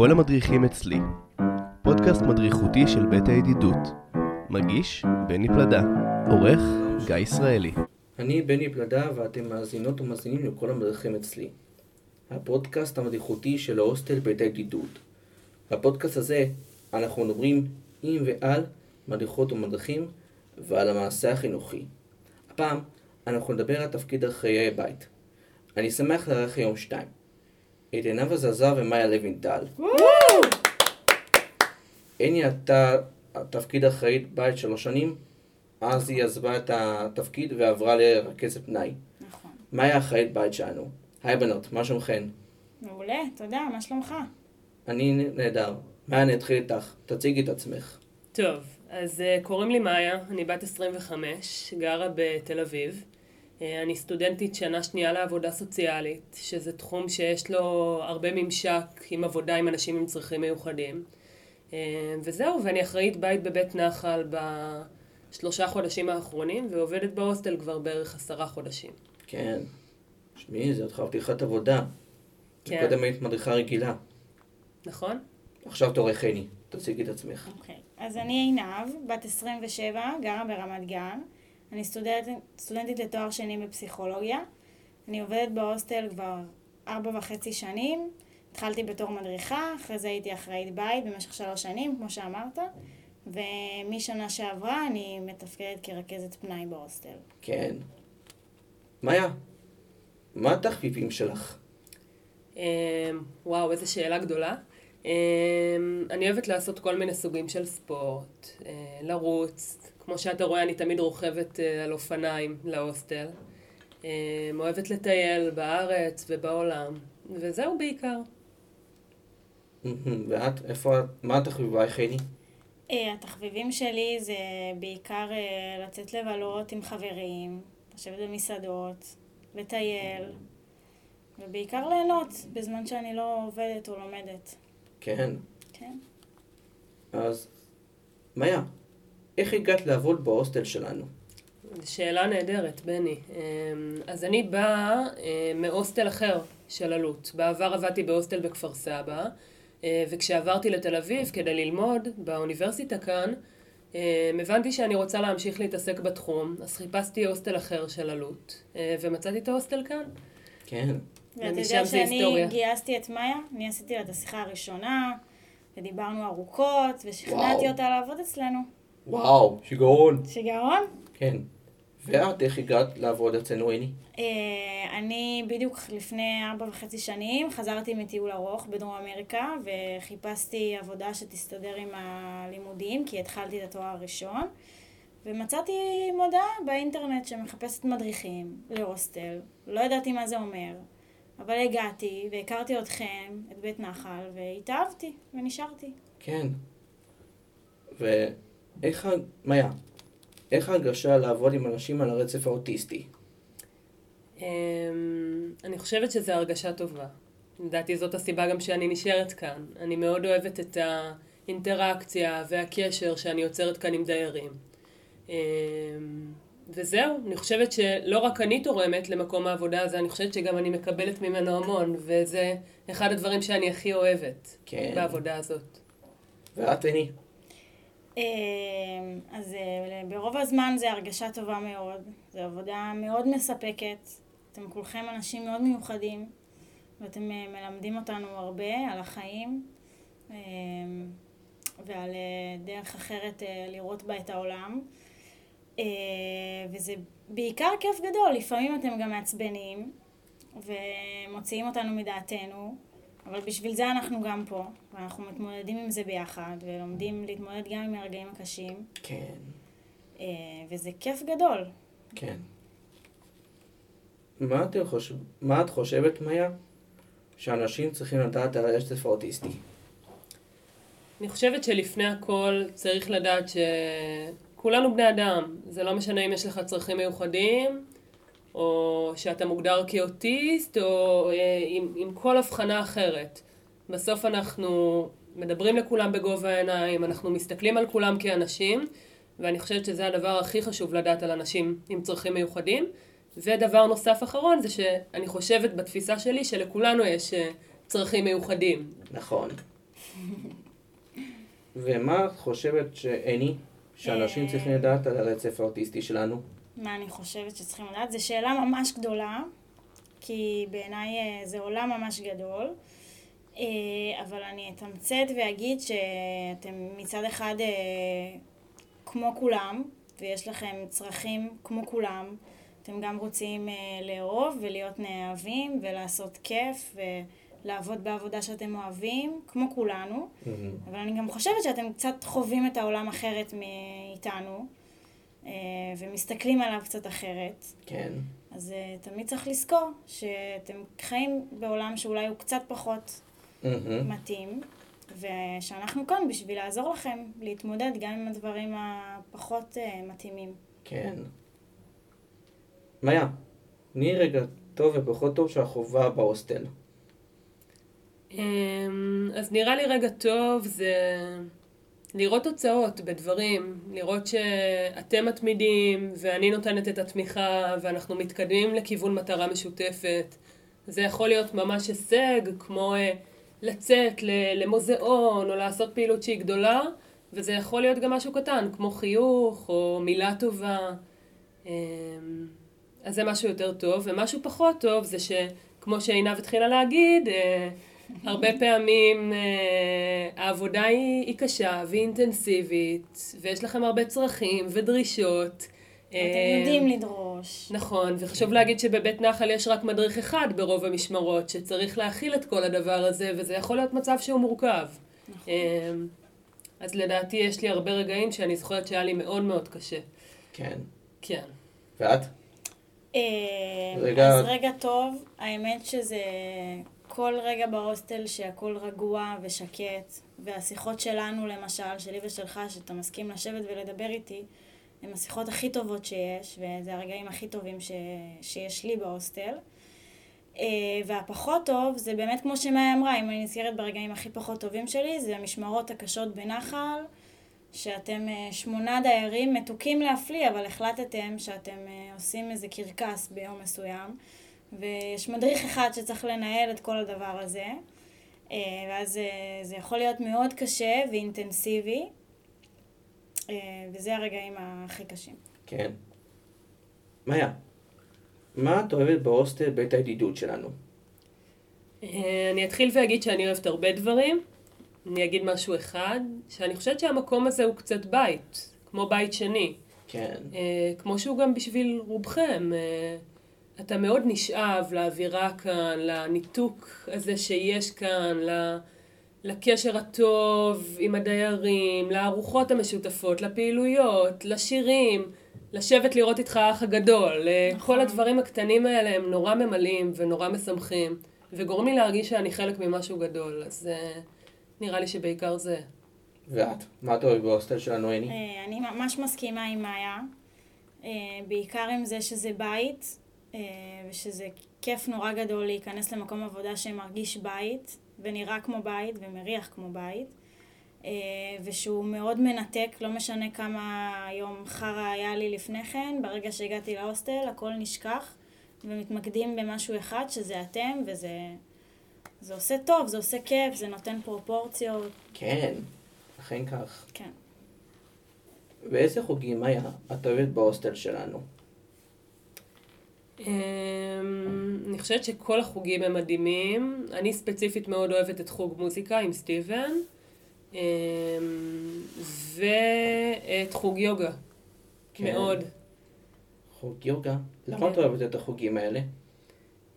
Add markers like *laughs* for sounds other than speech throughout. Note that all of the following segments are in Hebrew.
כל המדריכים אצלי, פודקאסט מדריכותי של בית הידידות. מגיש בני פלדה, עורך גיא ישראלי. אני בני פלדה ואתם מאזינות ומאזינים לכל המדריכים אצלי. הפודקאסט המדריכותי של ההוסטל בית הידידות. בפודקאסט הזה אנחנו מדברים עם ועל מדריכות ומדריכים ועל המעשה החינוכי. הפעם אנחנו נדבר על תפקיד אחראי בית. אני שמח לארח היום שתיים. את עינב עזרזר ומאיה לוינטל. הני עלתה תפקיד אחראית בית שלוש שנים, אז היא עזבה את התפקיד ועברה לרכזת פנאי. נכון. מאיה אחראית בית שלנו. היי בנות, מה שלומכן? מעולה, תודה, מה שלומך? אני נהדר. מאיה, אני אתחיל איתך. תציגי את עצמך. טוב, אז uh, קוראים לי מאיה, אני בת 25, גרה בתל אביב. Uh, אני סטודנטית שנה שנייה לעבודה סוציאלית, שזה תחום שיש לו הרבה ממשק עם עבודה עם אנשים עם צרכים מיוחדים. Uh, וזהו, ואני אחראית בית בבית נחל בשלושה חודשים האחרונים, ועובדת בהוסטל כבר בערך עשרה חודשים. כן. שמעי, זאת חתיכת עבודה. כן. קודם היית מדריכה רגילה. נכון? עכשיו תורך חני. תציגי את עצמך. אוקיי. אז אני עינב, בת 27, גרה ברמת גן. אני סטודנטית, סטודנטית לתואר שני בפסיכולוגיה. אני עובדת בהוסטל כבר ארבע וחצי שנים. התחלתי בתור מדריכה, אחרי זה הייתי אחראית בית במשך שלוש שנים, כמו שאמרת. ומשנה שעברה אני מתפקדת כרכזת פנאי בהוסטל. כן. מאיה, מה התחביבים שלך? אמ, וואו, איזו שאלה גדולה. אמ, אני אוהבת לעשות כל מיני סוגים של ספורט, אה, לרוץ, כמו שאתה רואה אני תמיד רוכבת אה, על אופניים להוסטל. אמ, אוהבת לטייל בארץ ובעולם, וזהו בעיקר. ואת? איפה את? מה התחביבייך חני? אה, התחביבים שלי זה בעיקר אה, לצאת לבלות עם חברים, לשבת במסעדות, לטייל, ובעיקר ליהנות בזמן שאני לא עובדת או לומדת. כן. כן. אז, מאיה, איך הגעת לעבוד בהוסטל שלנו? שאלה נהדרת, בני. אמ, אז אני באה אה, מהוסטל אחר של אלו"ט. בעבר עבדתי בהוסטל בכפר סבא, אה, וכשעברתי לתל אביב כדי ללמוד באוניברסיטה כאן, אה, הבנתי שאני רוצה להמשיך להתעסק בתחום, אז חיפשתי הוסטל אחר של אלו"ט, ומצאתי את ההוסטל כאן. כן. ואתה יודע שאני היסטוריה. גייסתי את מאיה, אני עשיתי לה את השיחה הראשונה, ודיברנו ארוכות, ושכנעתי וואו. אותה לעבוד אצלנו. וואו, שיגעון. שיגעון? כן. ואת, איך הגעת לעבוד אצלנו, הני? אה, אני בדיוק לפני ארבע וחצי שנים חזרתי מטיול ארוך בדרום אמריקה וחיפשתי עבודה שתסתדר עם הלימודים כי התחלתי את התואר הראשון ומצאתי מודעה באינטרנט שמחפשת מדריכים להוסטל, לא ידעתי מה זה אומר אבל הגעתי והכרתי אתכם, את בית נחל והתאהבתי ונשארתי. כן. ואיך, ה- מאיה, איך ההרגשה לעבוד עם אנשים על הרצף האוטיסטי? אמ, אני חושבת שזו הרגשה טובה. לדעתי זאת הסיבה גם שאני נשארת כאן. אני מאוד אוהבת את האינטראקציה והקשר שאני יוצרת כאן עם דיירים. אמ, וזהו, אני חושבת שלא רק אני תורמת למקום העבודה הזה, אני חושבת שגם אני מקבלת ממנו המון, וזה אחד הדברים שאני הכי אוהבת כן. בעבודה הזאת. ואת, הני? אה, אז אה, ברוב הזמן זה הרגשה טובה מאוד, זו עבודה מאוד מספקת, אתם כולכם אנשים מאוד מיוחדים ואתם אה, מלמדים אותנו הרבה על החיים ועל דרך אחרת לראות בה את העולם. וזה בעיקר כיף גדול, לפעמים אתם גם מעצבנים ומוציאים אותנו מדעתנו אבל בשביל זה אנחנו גם פה, ואנחנו מתמודדים עם זה ביחד, ולומדים להתמודד גם עם הרגעים הקשים, כן. אה, וזה כיף גדול. כן. מה, אתם חושב... מה את חושבת, מאיה, שאנשים צריכים לדעת על הרצף האוטיסטי? אני חושבת שלפני הכל צריך לדעת שכולנו בני אדם. זה לא משנה אם יש לך צרכים מיוחדים, או שאתה מוגדר כאוטיסט, או אה, עם, עם כל הבחנה אחרת. בסוף אנחנו מדברים לכולם בגובה העיניים, אנחנו מסתכלים על כולם כאנשים, ואני חושבת שזה הדבר הכי חשוב לדעת על אנשים עם צרכים מיוחדים. ודבר נוסף אחרון זה שאני חושבת בתפיסה שלי שלכולנו יש אה, צרכים מיוחדים. נכון. ומה את חושבת שעיני, שאנשים אה. צריכים לדעת על הרצף האוטיסטי שלנו? מה אני חושבת שצריכים לדעת? זו שאלה ממש גדולה, כי בעיניי אה, זה עולם ממש גדול. אה, אבל אני אתמצת ואגיד שאתם מצד אחד אה, כמו כולם, ויש לכם צרכים כמו כולם. אתם גם רוצים אה, לאהוב ולהיות נאהבים ולעשות כיף ולעבוד בעבודה שאתם אוהבים, כמו כולנו. אבל אני גם חושבת שאתם קצת חווים את העולם אחרת מאיתנו, ומסתכלים עליו קצת אחרת. כן. אז אה, תמיד צריך לזכור שאתם חיים בעולם שאולי הוא קצת פחות מהמם. מתאים, ושאנחנו כאן בשביל לעזור לכם להתמודד גם עם הדברים הפחות אה, מתאימים. כן. מאיה, תני רגע טוב ופחות טוב שהחובה בהוסטל. אמ, אז נראה לי רגע טוב זה לראות תוצאות בדברים, לראות שאתם מתמידים ואני נותנת את התמיכה ואנחנו מתקדמים לכיוון מטרה משותפת. זה יכול להיות ממש הישג, כמו אה, לצאת למוזיאון או לעשות פעילות שהיא גדולה, וזה יכול להיות גם משהו קטן, כמו חיוך או מילה טובה. אמ, אז זה משהו יותר טוב, ומשהו פחות טוב זה שכמו שעינב התחילה להגיד, אה, הרבה פעמים אה, העבודה היא, היא קשה והיא אינטנסיבית, ויש לכם הרבה צרכים ודרישות. אתם אה, יודעים לדרוש. נכון, וחשוב להגיד שבבית נחל יש רק מדריך אחד ברוב המשמרות, שצריך להכיל את כל הדבר הזה, וזה יכול להיות מצב שהוא מורכב. נכון. אמ, אז לדעתי יש לי הרבה רגעים שאני זוכרת שהיה לי מאוד מאוד קשה. כן. כן. ואת? אה, רגע- אז רגע טוב, האמת שזה כל רגע בהוסטל שהכל רגוע ושקט, והשיחות שלנו למשל, שלי ושלך, שאתה מסכים לשבת ולדבר איתי, הן השיחות הכי טובות שיש, וזה הרגעים הכי טובים ש... שיש לי בהוסטל. אה, והפחות טוב, זה באמת כמו שמאיה אמרה, אם אני נזכרת ברגעים הכי פחות טובים שלי, זה המשמרות הקשות בנחל, שאתם אה, שמונה דיירים מתוקים להפליא, אבל החלטתם שאתם אה, עושים איזה קרקס ביום מסוים, ויש מדריך אחד שצריך לנהל את כל הדבר הזה, אה, ואז אה, זה יכול להיות מאוד קשה ואינטנסיבי, אה, וזה הרגעים הכי קשים. כן. מאיה, מה את אוהבת בהוסטל בית הידידות שלנו? אני אתחיל ואגיד שאני אוהבת הרבה דברים. אני אגיד משהו אחד, שאני חושבת שהמקום הזה הוא קצת בית, כמו בית שני. כן. כמו שהוא גם בשביל רובכם. אתה מאוד נשאב לאווירה כאן, לניתוק הזה שיש כאן, ל- לקשר הטוב עם הדיירים, לארוחות המשותפות, לפעילויות, לשירים, לשבת לראות איתך האח הגדול. אה, נכון. כל הדברים הקטנים האלה הם נורא ממלאים ונורא משמחים, וגורמים לי להרגיש שאני חלק ממשהו גדול, אז אה, נראה לי שבעיקר זה. ואת? מה את אוהבת בהוסטל שלנו, עיני? אה, אני ממש מסכימה עם מאיה, בעיקר עם זה שזה בית, ושזה כיף נורא גדול להיכנס למקום עבודה שמרגיש בית, ונראה כמו בית, ומריח כמו בית, אה, ושהוא מאוד מנתק, לא משנה כמה יום חרא היה לי לפני כן, ברגע שהגעתי להוסטל הכל נשכח, ומתמקדים במשהו אחד, שזה אתם, וזה זה עושה טוב, זה עושה כיף, זה נותן פרופורציות, כן, אכן כך. כן. ואיזה חוגים, מאיה, את אוהבת בהוסטל שלנו? אמ, אני חושבת שכל החוגים הם מדהימים. אני ספציפית מאוד אוהבת את חוג מוזיקה עם סטיבן, אמ, ואת חוג יוגה. כן. מאוד. חוג יוגה? למה כן. את אוהבת את החוגים האלה?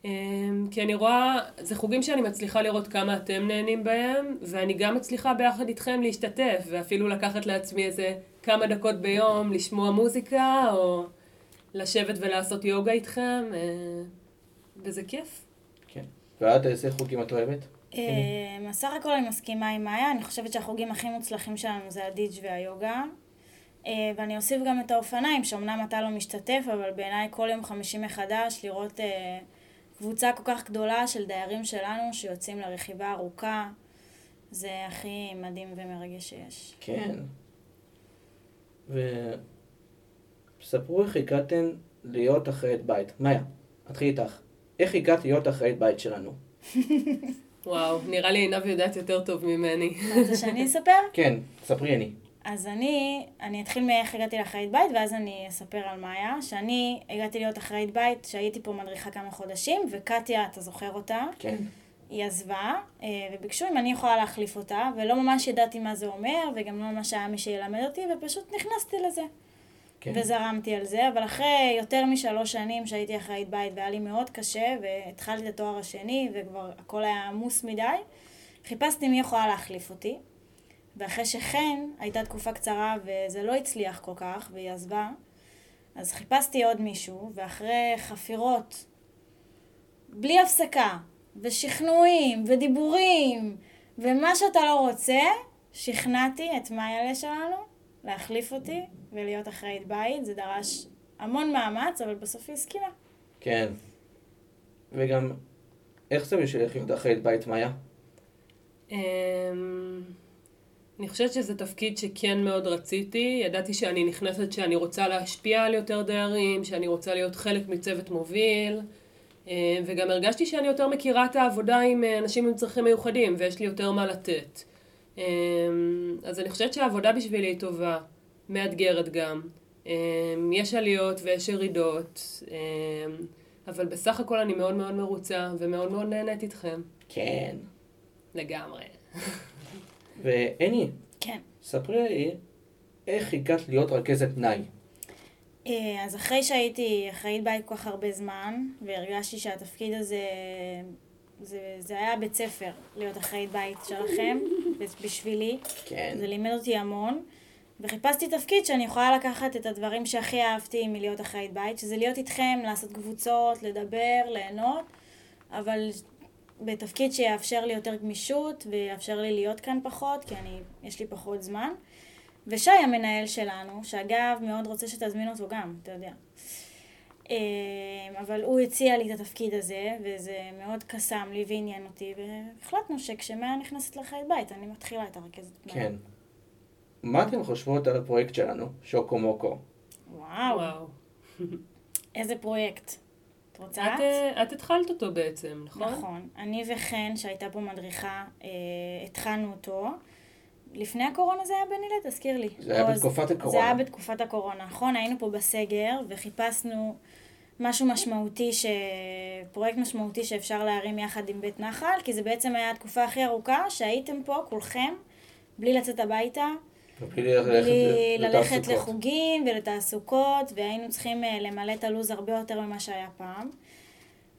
אמ, כי אני רואה, זה חוגים שאני מצליחה לראות כמה אתם נהנים בהם, ואני גם מצליחה ביחד איתכם להשתתף, ואפילו לקחת לעצמי איזה כמה דקות ביום לשמוע מוזיקה, או לשבת ולעשות יוגה איתכם, אה, וזה כיף. כן. ואת, איזה חוגים את אוהבת? אה, סך הכל אני מסכימה עם מאיה, אני חושבת שהחוגים הכי מוצלחים שלנו זה הדיג' והיוגה. אה, ואני אוסיף גם את האופניים, שאומנם אתה לא משתתף, אבל בעיניי כל יום חמישי מחדש לראות קבוצה כל כך גדולה של דיירים שלנו שיוצאים לרכיבה ארוכה, זה הכי מדהים ומרגש שיש. כן. וספרו איך הגעתם להיות אחראית בית. מאיה, נתחיל איתך. איך הגעת להיות אחראית בית שלנו? *laughs* וואו, נראה לי עינב יודעת יותר טוב ממני. *laughs* זה שאני אספר? כן, ספרי אני. אז אני, אני אתחיל מאיך הגעתי לאחראית בית, ואז אני אספר על מה היה. שאני הגעתי להיות אחראית בית, שהייתי פה מדריכה כמה חודשים, וקטיה, אתה זוכר אותה? כן. היא עזבה, אה, וביקשו אם אני יכולה להחליף אותה, ולא ממש ידעתי מה זה אומר, וגם לא ממש היה מי שילמד אותי, ופשוט נכנסתי לזה. כן. וזרמתי על זה, אבל אחרי יותר משלוש שנים שהייתי אחראית בית והיה לי מאוד קשה, והתחלתי את התואר השני, וכבר הכל היה עמוס מדי, חיפשתי מי יכולה להחליף אותי. ואחרי שחן, הייתה תקופה קצרה וזה לא הצליח כל כך, והיא עזבה, אז חיפשתי עוד מישהו, ואחרי חפירות, בלי הפסקה, ושכנועים, ודיבורים, ומה שאתה לא רוצה, שכנעתי את מאיילה שלנו להחליף אותי ולהיות אחראית בית. זה דרש המון מאמץ, אבל בסוף היא הסכימה. כן. וגם, איך זה בשבילך להיות אחראית בית, מאיה? אמ, אני חושבת שזה תפקיד שכן מאוד רציתי. ידעתי שאני נכנסת שאני רוצה להשפיע על יותר דיירים, שאני רוצה להיות חלק מצוות מוביל, אה, וגם הרגשתי שאני יותר מכירה את העבודה עם אה, אנשים עם צרכים מיוחדים, ויש לי יותר מה לתת. אמ, אז אני חושבת שהעבודה בשבילי היא טובה, מאתגרת גם. אמ, יש עליות ויש ירידות, אמ, אבל בסך הכל אני מאוד מאוד מרוצה ומאוד מאוד נהנית איתכם. כן. לגמרי. והני, כן. ספרי לי איך הגעת להיות רכזת פנאי. אה, אז אחרי שהייתי אחראית בית כל כך הרבה זמן, והרגשתי שהתפקיד הזה, זה, זה היה בית ספר להיות אחראית בית שלכם, בשבילי. כן. זה לימד אותי המון. וחיפשתי תפקיד שאני יכולה לקחת את הדברים שהכי אהבתי מלהיות אחראית בית, שזה להיות איתכם, לעשות קבוצות, לדבר, ליהנות, אבל בתפקיד שיאפשר לי יותר גמישות ויאפשר לי להיות כאן פחות, כי אני, יש לי פחות זמן. ושי המנהל שלנו, שאגב מאוד רוצה שתזמין אותו גם, אתה יודע. אה, אבל הוא הציע לי את התפקיד הזה, וזה מאוד קסם לי ועניין אותי, והחלטנו שכשמאה נכנסת לחיית בית, אני מתחילה את הרכזת. כן. מה אתם חושבות על הפרויקט שלנו, שוקו מוקו? וואו, וואו. איזה פרויקט. את רוצה את, את? אה, את התחלת אותו בעצם, נכון? נכון. אני וחן, שהייתה פה מדריכה, אה, התחלנו אותו. לפני הקורונה זה היה בנילה? תזכיר לי. זה היה בתקופת זה הקורונה. היה בתקופת הקורונה, נכון? היינו פה בסגר וחיפשנו משהו משמעותי, ש... פרויקט משמעותי שאפשר להרים יחד עם בית נחל, כי זה בעצם היה התקופה הכי ארוכה שהייתם פה, כולכם, בלי לצאת הביתה, ללכת בלי ללכת. לחוגים ולתעסוקות, והיינו צריכים אה, למלא את הלו"ז הרבה יותר ממה שהיה פעם.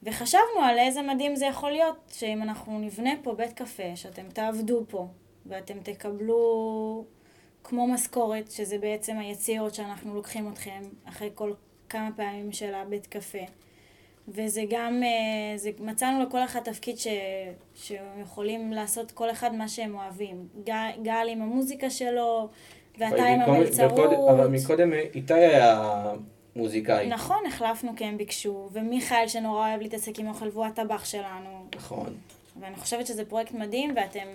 וחשבנו על איזה מדהים זה יכול להיות, שאם אנחנו נבנה פה בית קפה, שאתם תעבדו פה, ואתם תקבלו כמו משכורת, שזה בעצם היציאות שאנחנו לוקחים אתכם אחרי כל כמה פעמים של הבית קפה. וזה גם, אה, זה, מצאנו לכל אחד תפקיד ש, שיכולים לעשות כל אחד מה שהם אוהבים. גל, גל עם המוזיקה שלו, ואתה עם המלצרות. אבל מקודם איתי היה מוזיקאי. נכון, החלפנו כי הם ביקשו, ומיכאל שנורא אוהב להתעסק עם אוכל והוא הטבח שלנו. נכון. ואני חושבת שזה פרויקט מדהים ואתם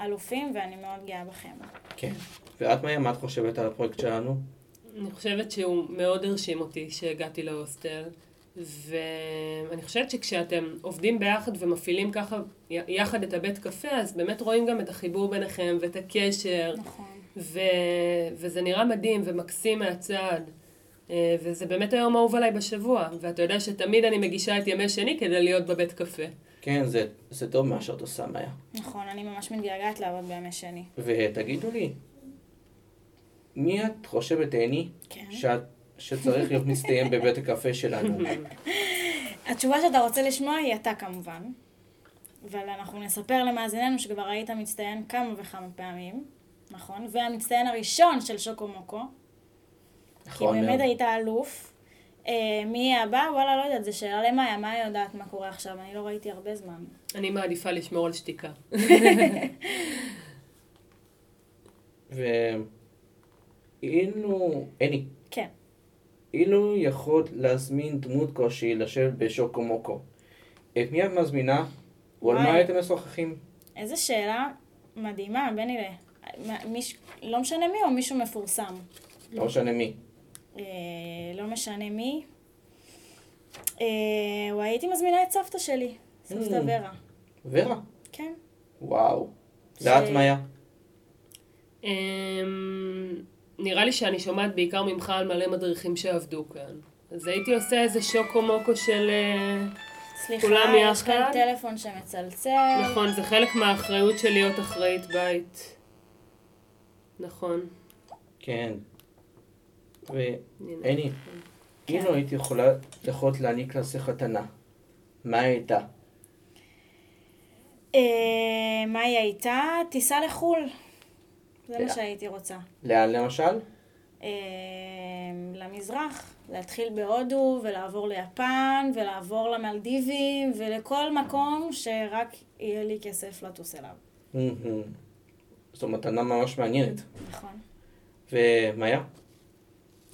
אלופים ואני מאוד גאה בכם. כן. ואת מאיה, מה את חושבת על הפרויקט שלנו? אני חושבת שהוא מאוד הרשים אותי שהגעתי להוסטל, ואני חושבת שכשאתם עובדים ביחד ומפעילים ככה יחד את הבית קפה, אז באמת רואים גם את החיבור ביניכם ואת הקשר, נכון. ו... וזה נראה מדהים ומקסים מהצד. אה, וזה באמת היום אהוב עליי בשבוע, ואתה יודע שתמיד אני מגישה את ימי שני כדי להיות בבית קפה. כן, זה, זה טוב מה שאת עושה, מאיה. נכון, אני ממש מתגעגעת לעבוד בימי שני. ותגידו לי, מי את חושבת, עיני, כן. שאת, שצריך להיות מסתיים בבית הקפה שלנו? *laughs* התשובה שאתה רוצה לשמוע היא אתה כמובן, אבל אנחנו נספר למאזיננו שכבר היית מצטיין כמה וכמה פעמים, נכון? והמצטיין הראשון של שוקו מוקו, כי נכון באמת מאוד. היית אלוף. אה, מי יהיה הבא? וואלה, לא יודעת, זו שאלה למאיה, מאיה יודעת מה קורה עכשיו, אני לא ראיתי הרבה זמן. אני מעדיפה לשמור על שתיקה. *laughs* ואילו, עיני, כן. אילו יכולת להזמין דמות כלשהי לשבת בשוקו מוקו, את מי את מזמינה? ועל מה. הייתם משוחחים? איזה שאלה מדהימה, בני ל... מה- מיש... לא משנה מי או מישהו מפורסם. לא משנה מי. אה, לא משנה מי. אה, הייתי מזמינה את סבתא שלי, סבתא Mm. ורה. ורה. כן. וואו. ש- ואת, מאיה? אמ, נראה לי שאני שומעת בעיקר ממך על מלא מדריכים שעבדו כאן. אז הייתי עושה איזה שוקו מוקו של... אה, סליחה, כולם יש כאן יחד? טלפון שמצלצל. נכון, זה חלק מהאחריות של להיות אחראית בית. נכון. כן. הנה. ועיני, אם כן. לא הייתי יכולה, יכולת להעניק לה מתנה, מה היא הייתה? אה, מה היא הייתה? טיסה לחו"ל. זה. מה שהייתי רוצה. לאן למשל? אה, למזרח, להתחיל בהודו ולעבור ליפן ולעבור למלדיבים ולכל מקום שרק יהיה לי כסף לטוס אליו. זו מתנה ממש מעניינת. נכון. ומאיה?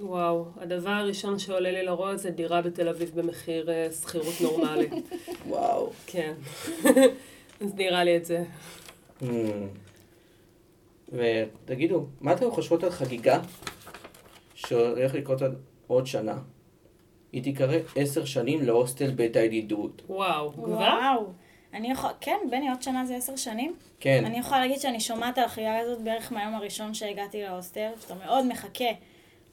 וואו, הדבר הראשון שעולה לי לראש זה דירה בתל אביב במחיר אה, שכירות נורמלי. *laughs* וואו. כן. *laughs* אז נראה לי את זה. מהמם. ותגידו, מה אתם חושבות על חגיגה שהולך לקרות עוד- עוד שנה? היא תיקרא עשר שנים להוסטל בית הידידות. וואו, כבר? וואו. אני יכול... כן, בני, עוד שנה זה עשר שנים. כן. אני יכולה להגיד שאני שומעת על החגיגה הזאת בערך מהיום הראשון שהגעתי להוסטל, שאתה מאוד מחכה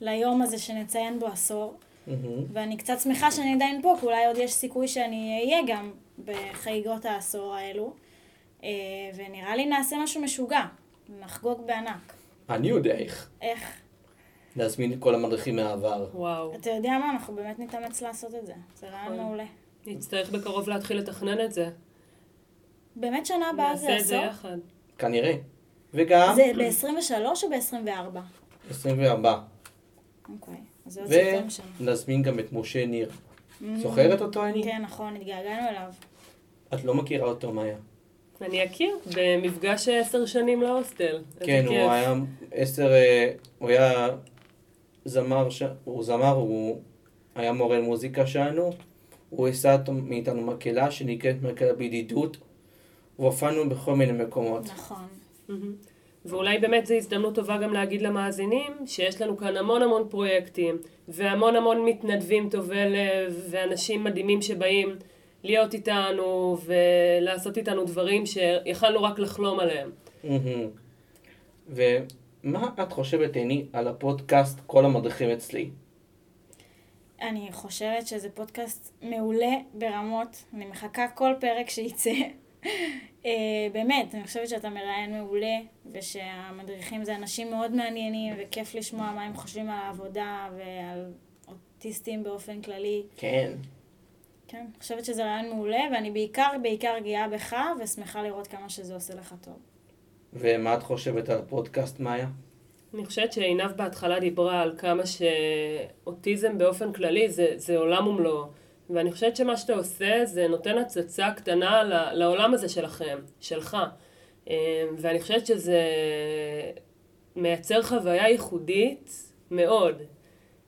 ליום הזה שנציין בו עשור. מהמם. ואני קצת שמחה שאני עדיין פה, כי אולי עוד יש סיכוי שאני אהיה גם בחגיגות העשור האלו. אה, ונראה לי נעשה משהו משוגע. נחגוג בענק. אני יודע איך. איך? להזמין את כל המדריכים מהעבר. וואו. אתה יודע מה? אנחנו באמת נתאמץ לעשות את זה. זה רעיון נכון. מעולה. נצטרך בקרוב להתחיל לתכנן את זה. באמת שנה הבאה זה נעשה את זה עשור? יחד. כנראה. וגם זה ב-23 או ב-24? 24. אוקיי. ונזמין גם את משה ניר. זוכרת אותו, אני? כן, נכון, התגעגענו אליו. את לא מכירה אותו, מאיה. אני אכיר, במפגש עשר שנים להוסטל. כן. הוא היה עשר, אה, הוא היה זמר, הוא זמר, הוא היה מורה למוזיקה שלנו, הוא עשה מאיתנו מקהלה שנקראת מקהלה בידידות, והופענו בכל מיני מקומות. נכון. ואולי באמת זו הזדמנות טובה גם להגיד למאזינים שיש לנו כאן המון המון פרויקטים והמון המון מתנדבים טובי לב ואנשים מדהימים שבאים להיות איתנו ולעשות איתנו דברים שיכלנו רק לחלום עליהם. ומה את חושבת, עיני, על הפודקאסט כל המדריכים אצלי? אני חושבת שזה פודקאסט מעולה ברמות. אני מחכה כל פרק שיצא. אה, באמת, אני חושבת שאתה מראיין מעולה, ושהמדריכים זה אנשים מאוד מעניינים, וכיף לשמוע מה הם חושבים על העבודה ועל אוטיסטים באופן כללי. כן. כן, אני חושבת שזה רעיון מעולה, ואני בעיקר, בעיקר גאה בך, ושמחה לראות כמה שזה עושה לך טוב. ומה את חושבת על הפודקאסט, מאיה? אני חושבת שעינב בהתחלה דיברה על כמה שאוטיזם באופן כללי זה, זה עולם ומלואו. ואני חושבת שמה שאתה עושה זה נותן הצצה קטנה לעולם הזה שלכם, שלך. אה, ואני חושבת שזה מייצר חוויה ייחודית מאוד.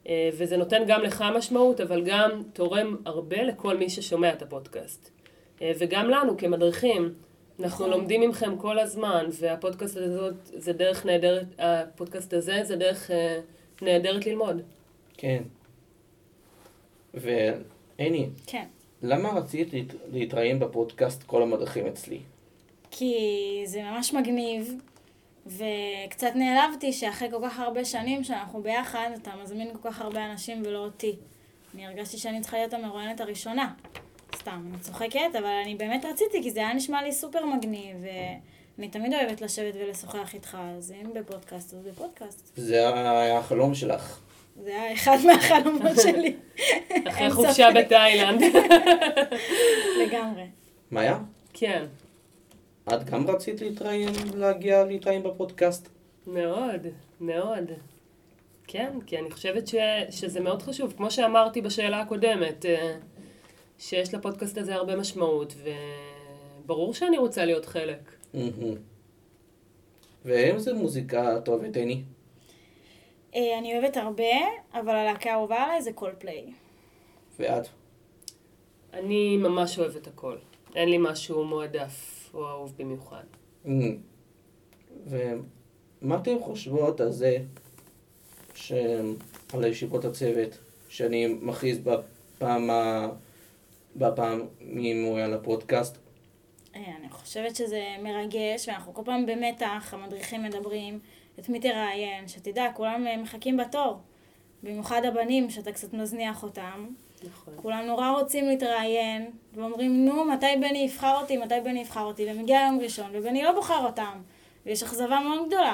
אה, וזה נותן גם לך משמעות, אבל גם תורם הרבה לכל מי ששומע את הפודקאסט. אה, וגם לנו כמדריכים. אנחנו נכון. לומדים מכם כל הזמן, והפודקאסט הזאת זה דרך נהדרת, הפודקאסט הזה זה דרך נהדרת ללמוד. כן. ועיני, כן. למה רצית להת- להתראיין בפודקאסט כל המדריכים אצלי? כי זה ממש מגניב, וקצת נעלבתי שאחרי כל כך הרבה שנים שאנחנו ביחד, אתה מזמין כל כך הרבה אנשים ולא אותי. אני הרגשתי שאני צריכה להיות המרואיינת הראשונה. סתם, אני צוחקת, אבל אני באמת רציתי, כי זה היה נשמע לי סופר מגניב, ואני תמיד אוהבת לשבת ולשוחח איתך, אז אם בפודקאסט, אז בפודקאסט. זה היה החלום שלך. זה היה אחד *laughs* מהחלומות שלי. *laughs* אחרי חופשה. בתאילנד. *laughs* לגמרי. מאיה, כן, את גם רצית להתראיין, להגיע להתראיין בפודקאסט? מאוד, מאוד. כן, כי אני חושבת ש, שזה מאוד חשוב. כמו שאמרתי בשאלה הקודמת, אה, שיש לפודקאסט הזה הרבה משמעות, וברור שאני רוצה להיות חלק. ואיזה מוזיקה את אוהבת, עיני? אה, אני אוהבת הרבה, אבל הלהקה האהובה עליי זה קולפליי. ואת? אני ממש אוהבת הכל. אין לי משהו מועדף או אהוב במיוחד. מהמם. ומה אתן חושבות על זה, ש... על הישיבות הצוות, שאני מכריז בפעם ה... בפעם מי מורה על הפודקאסט, אה, אני חושבת שזה מרגש, ואנחנו כל פעם במתח, המדריכים מדברים, את מי תראיין, שתדע, כולם אה, מחכים בתור. במיוחד הבנים, שאתה קצת מזניח אותם. נכון. כולם נורא רוצים להתראיין, ואומרים, נו, מתי בני יבחר אותי, מתי בני יבחר אותי, ומגיע יום ראשון, ובני לא בוחר אותם. ויש אכזבה מאוד גדולה.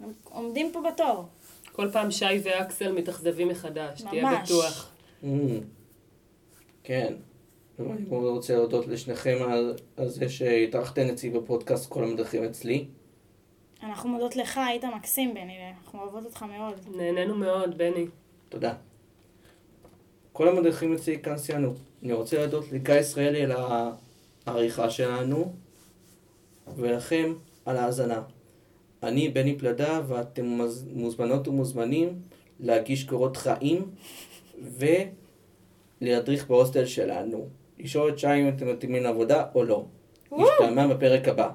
הם עומדים פה בתור. כל פעם שי ואקסל מתאכזבים מחדש, תהיה ממש. בטוח. Mm. כן. אני רוצה להודות לשניכם על, על זה שהטרחתם אצלי בפודקאסט כל המדריכים אצלי. אנחנו מודות לך, היית מקסים, בני, אנחנו אוהבות אותך מאוד. נהנינו מאוד, בני. תודה. כל המדריכים אצלי כאן סיימנו. אני רוצה להודות לגיא ישראלי על העריכה שלנו, ולכם על ההאזנה. אני בני פלדה, ואתם מוז- מוזמנות ומוזמנים להגיש קורות חיים ולהדריך בהוסטל שלנו. לשאול את שי אם אתם מתאימים לעבודה או לא. נשתמע בפרק הבא.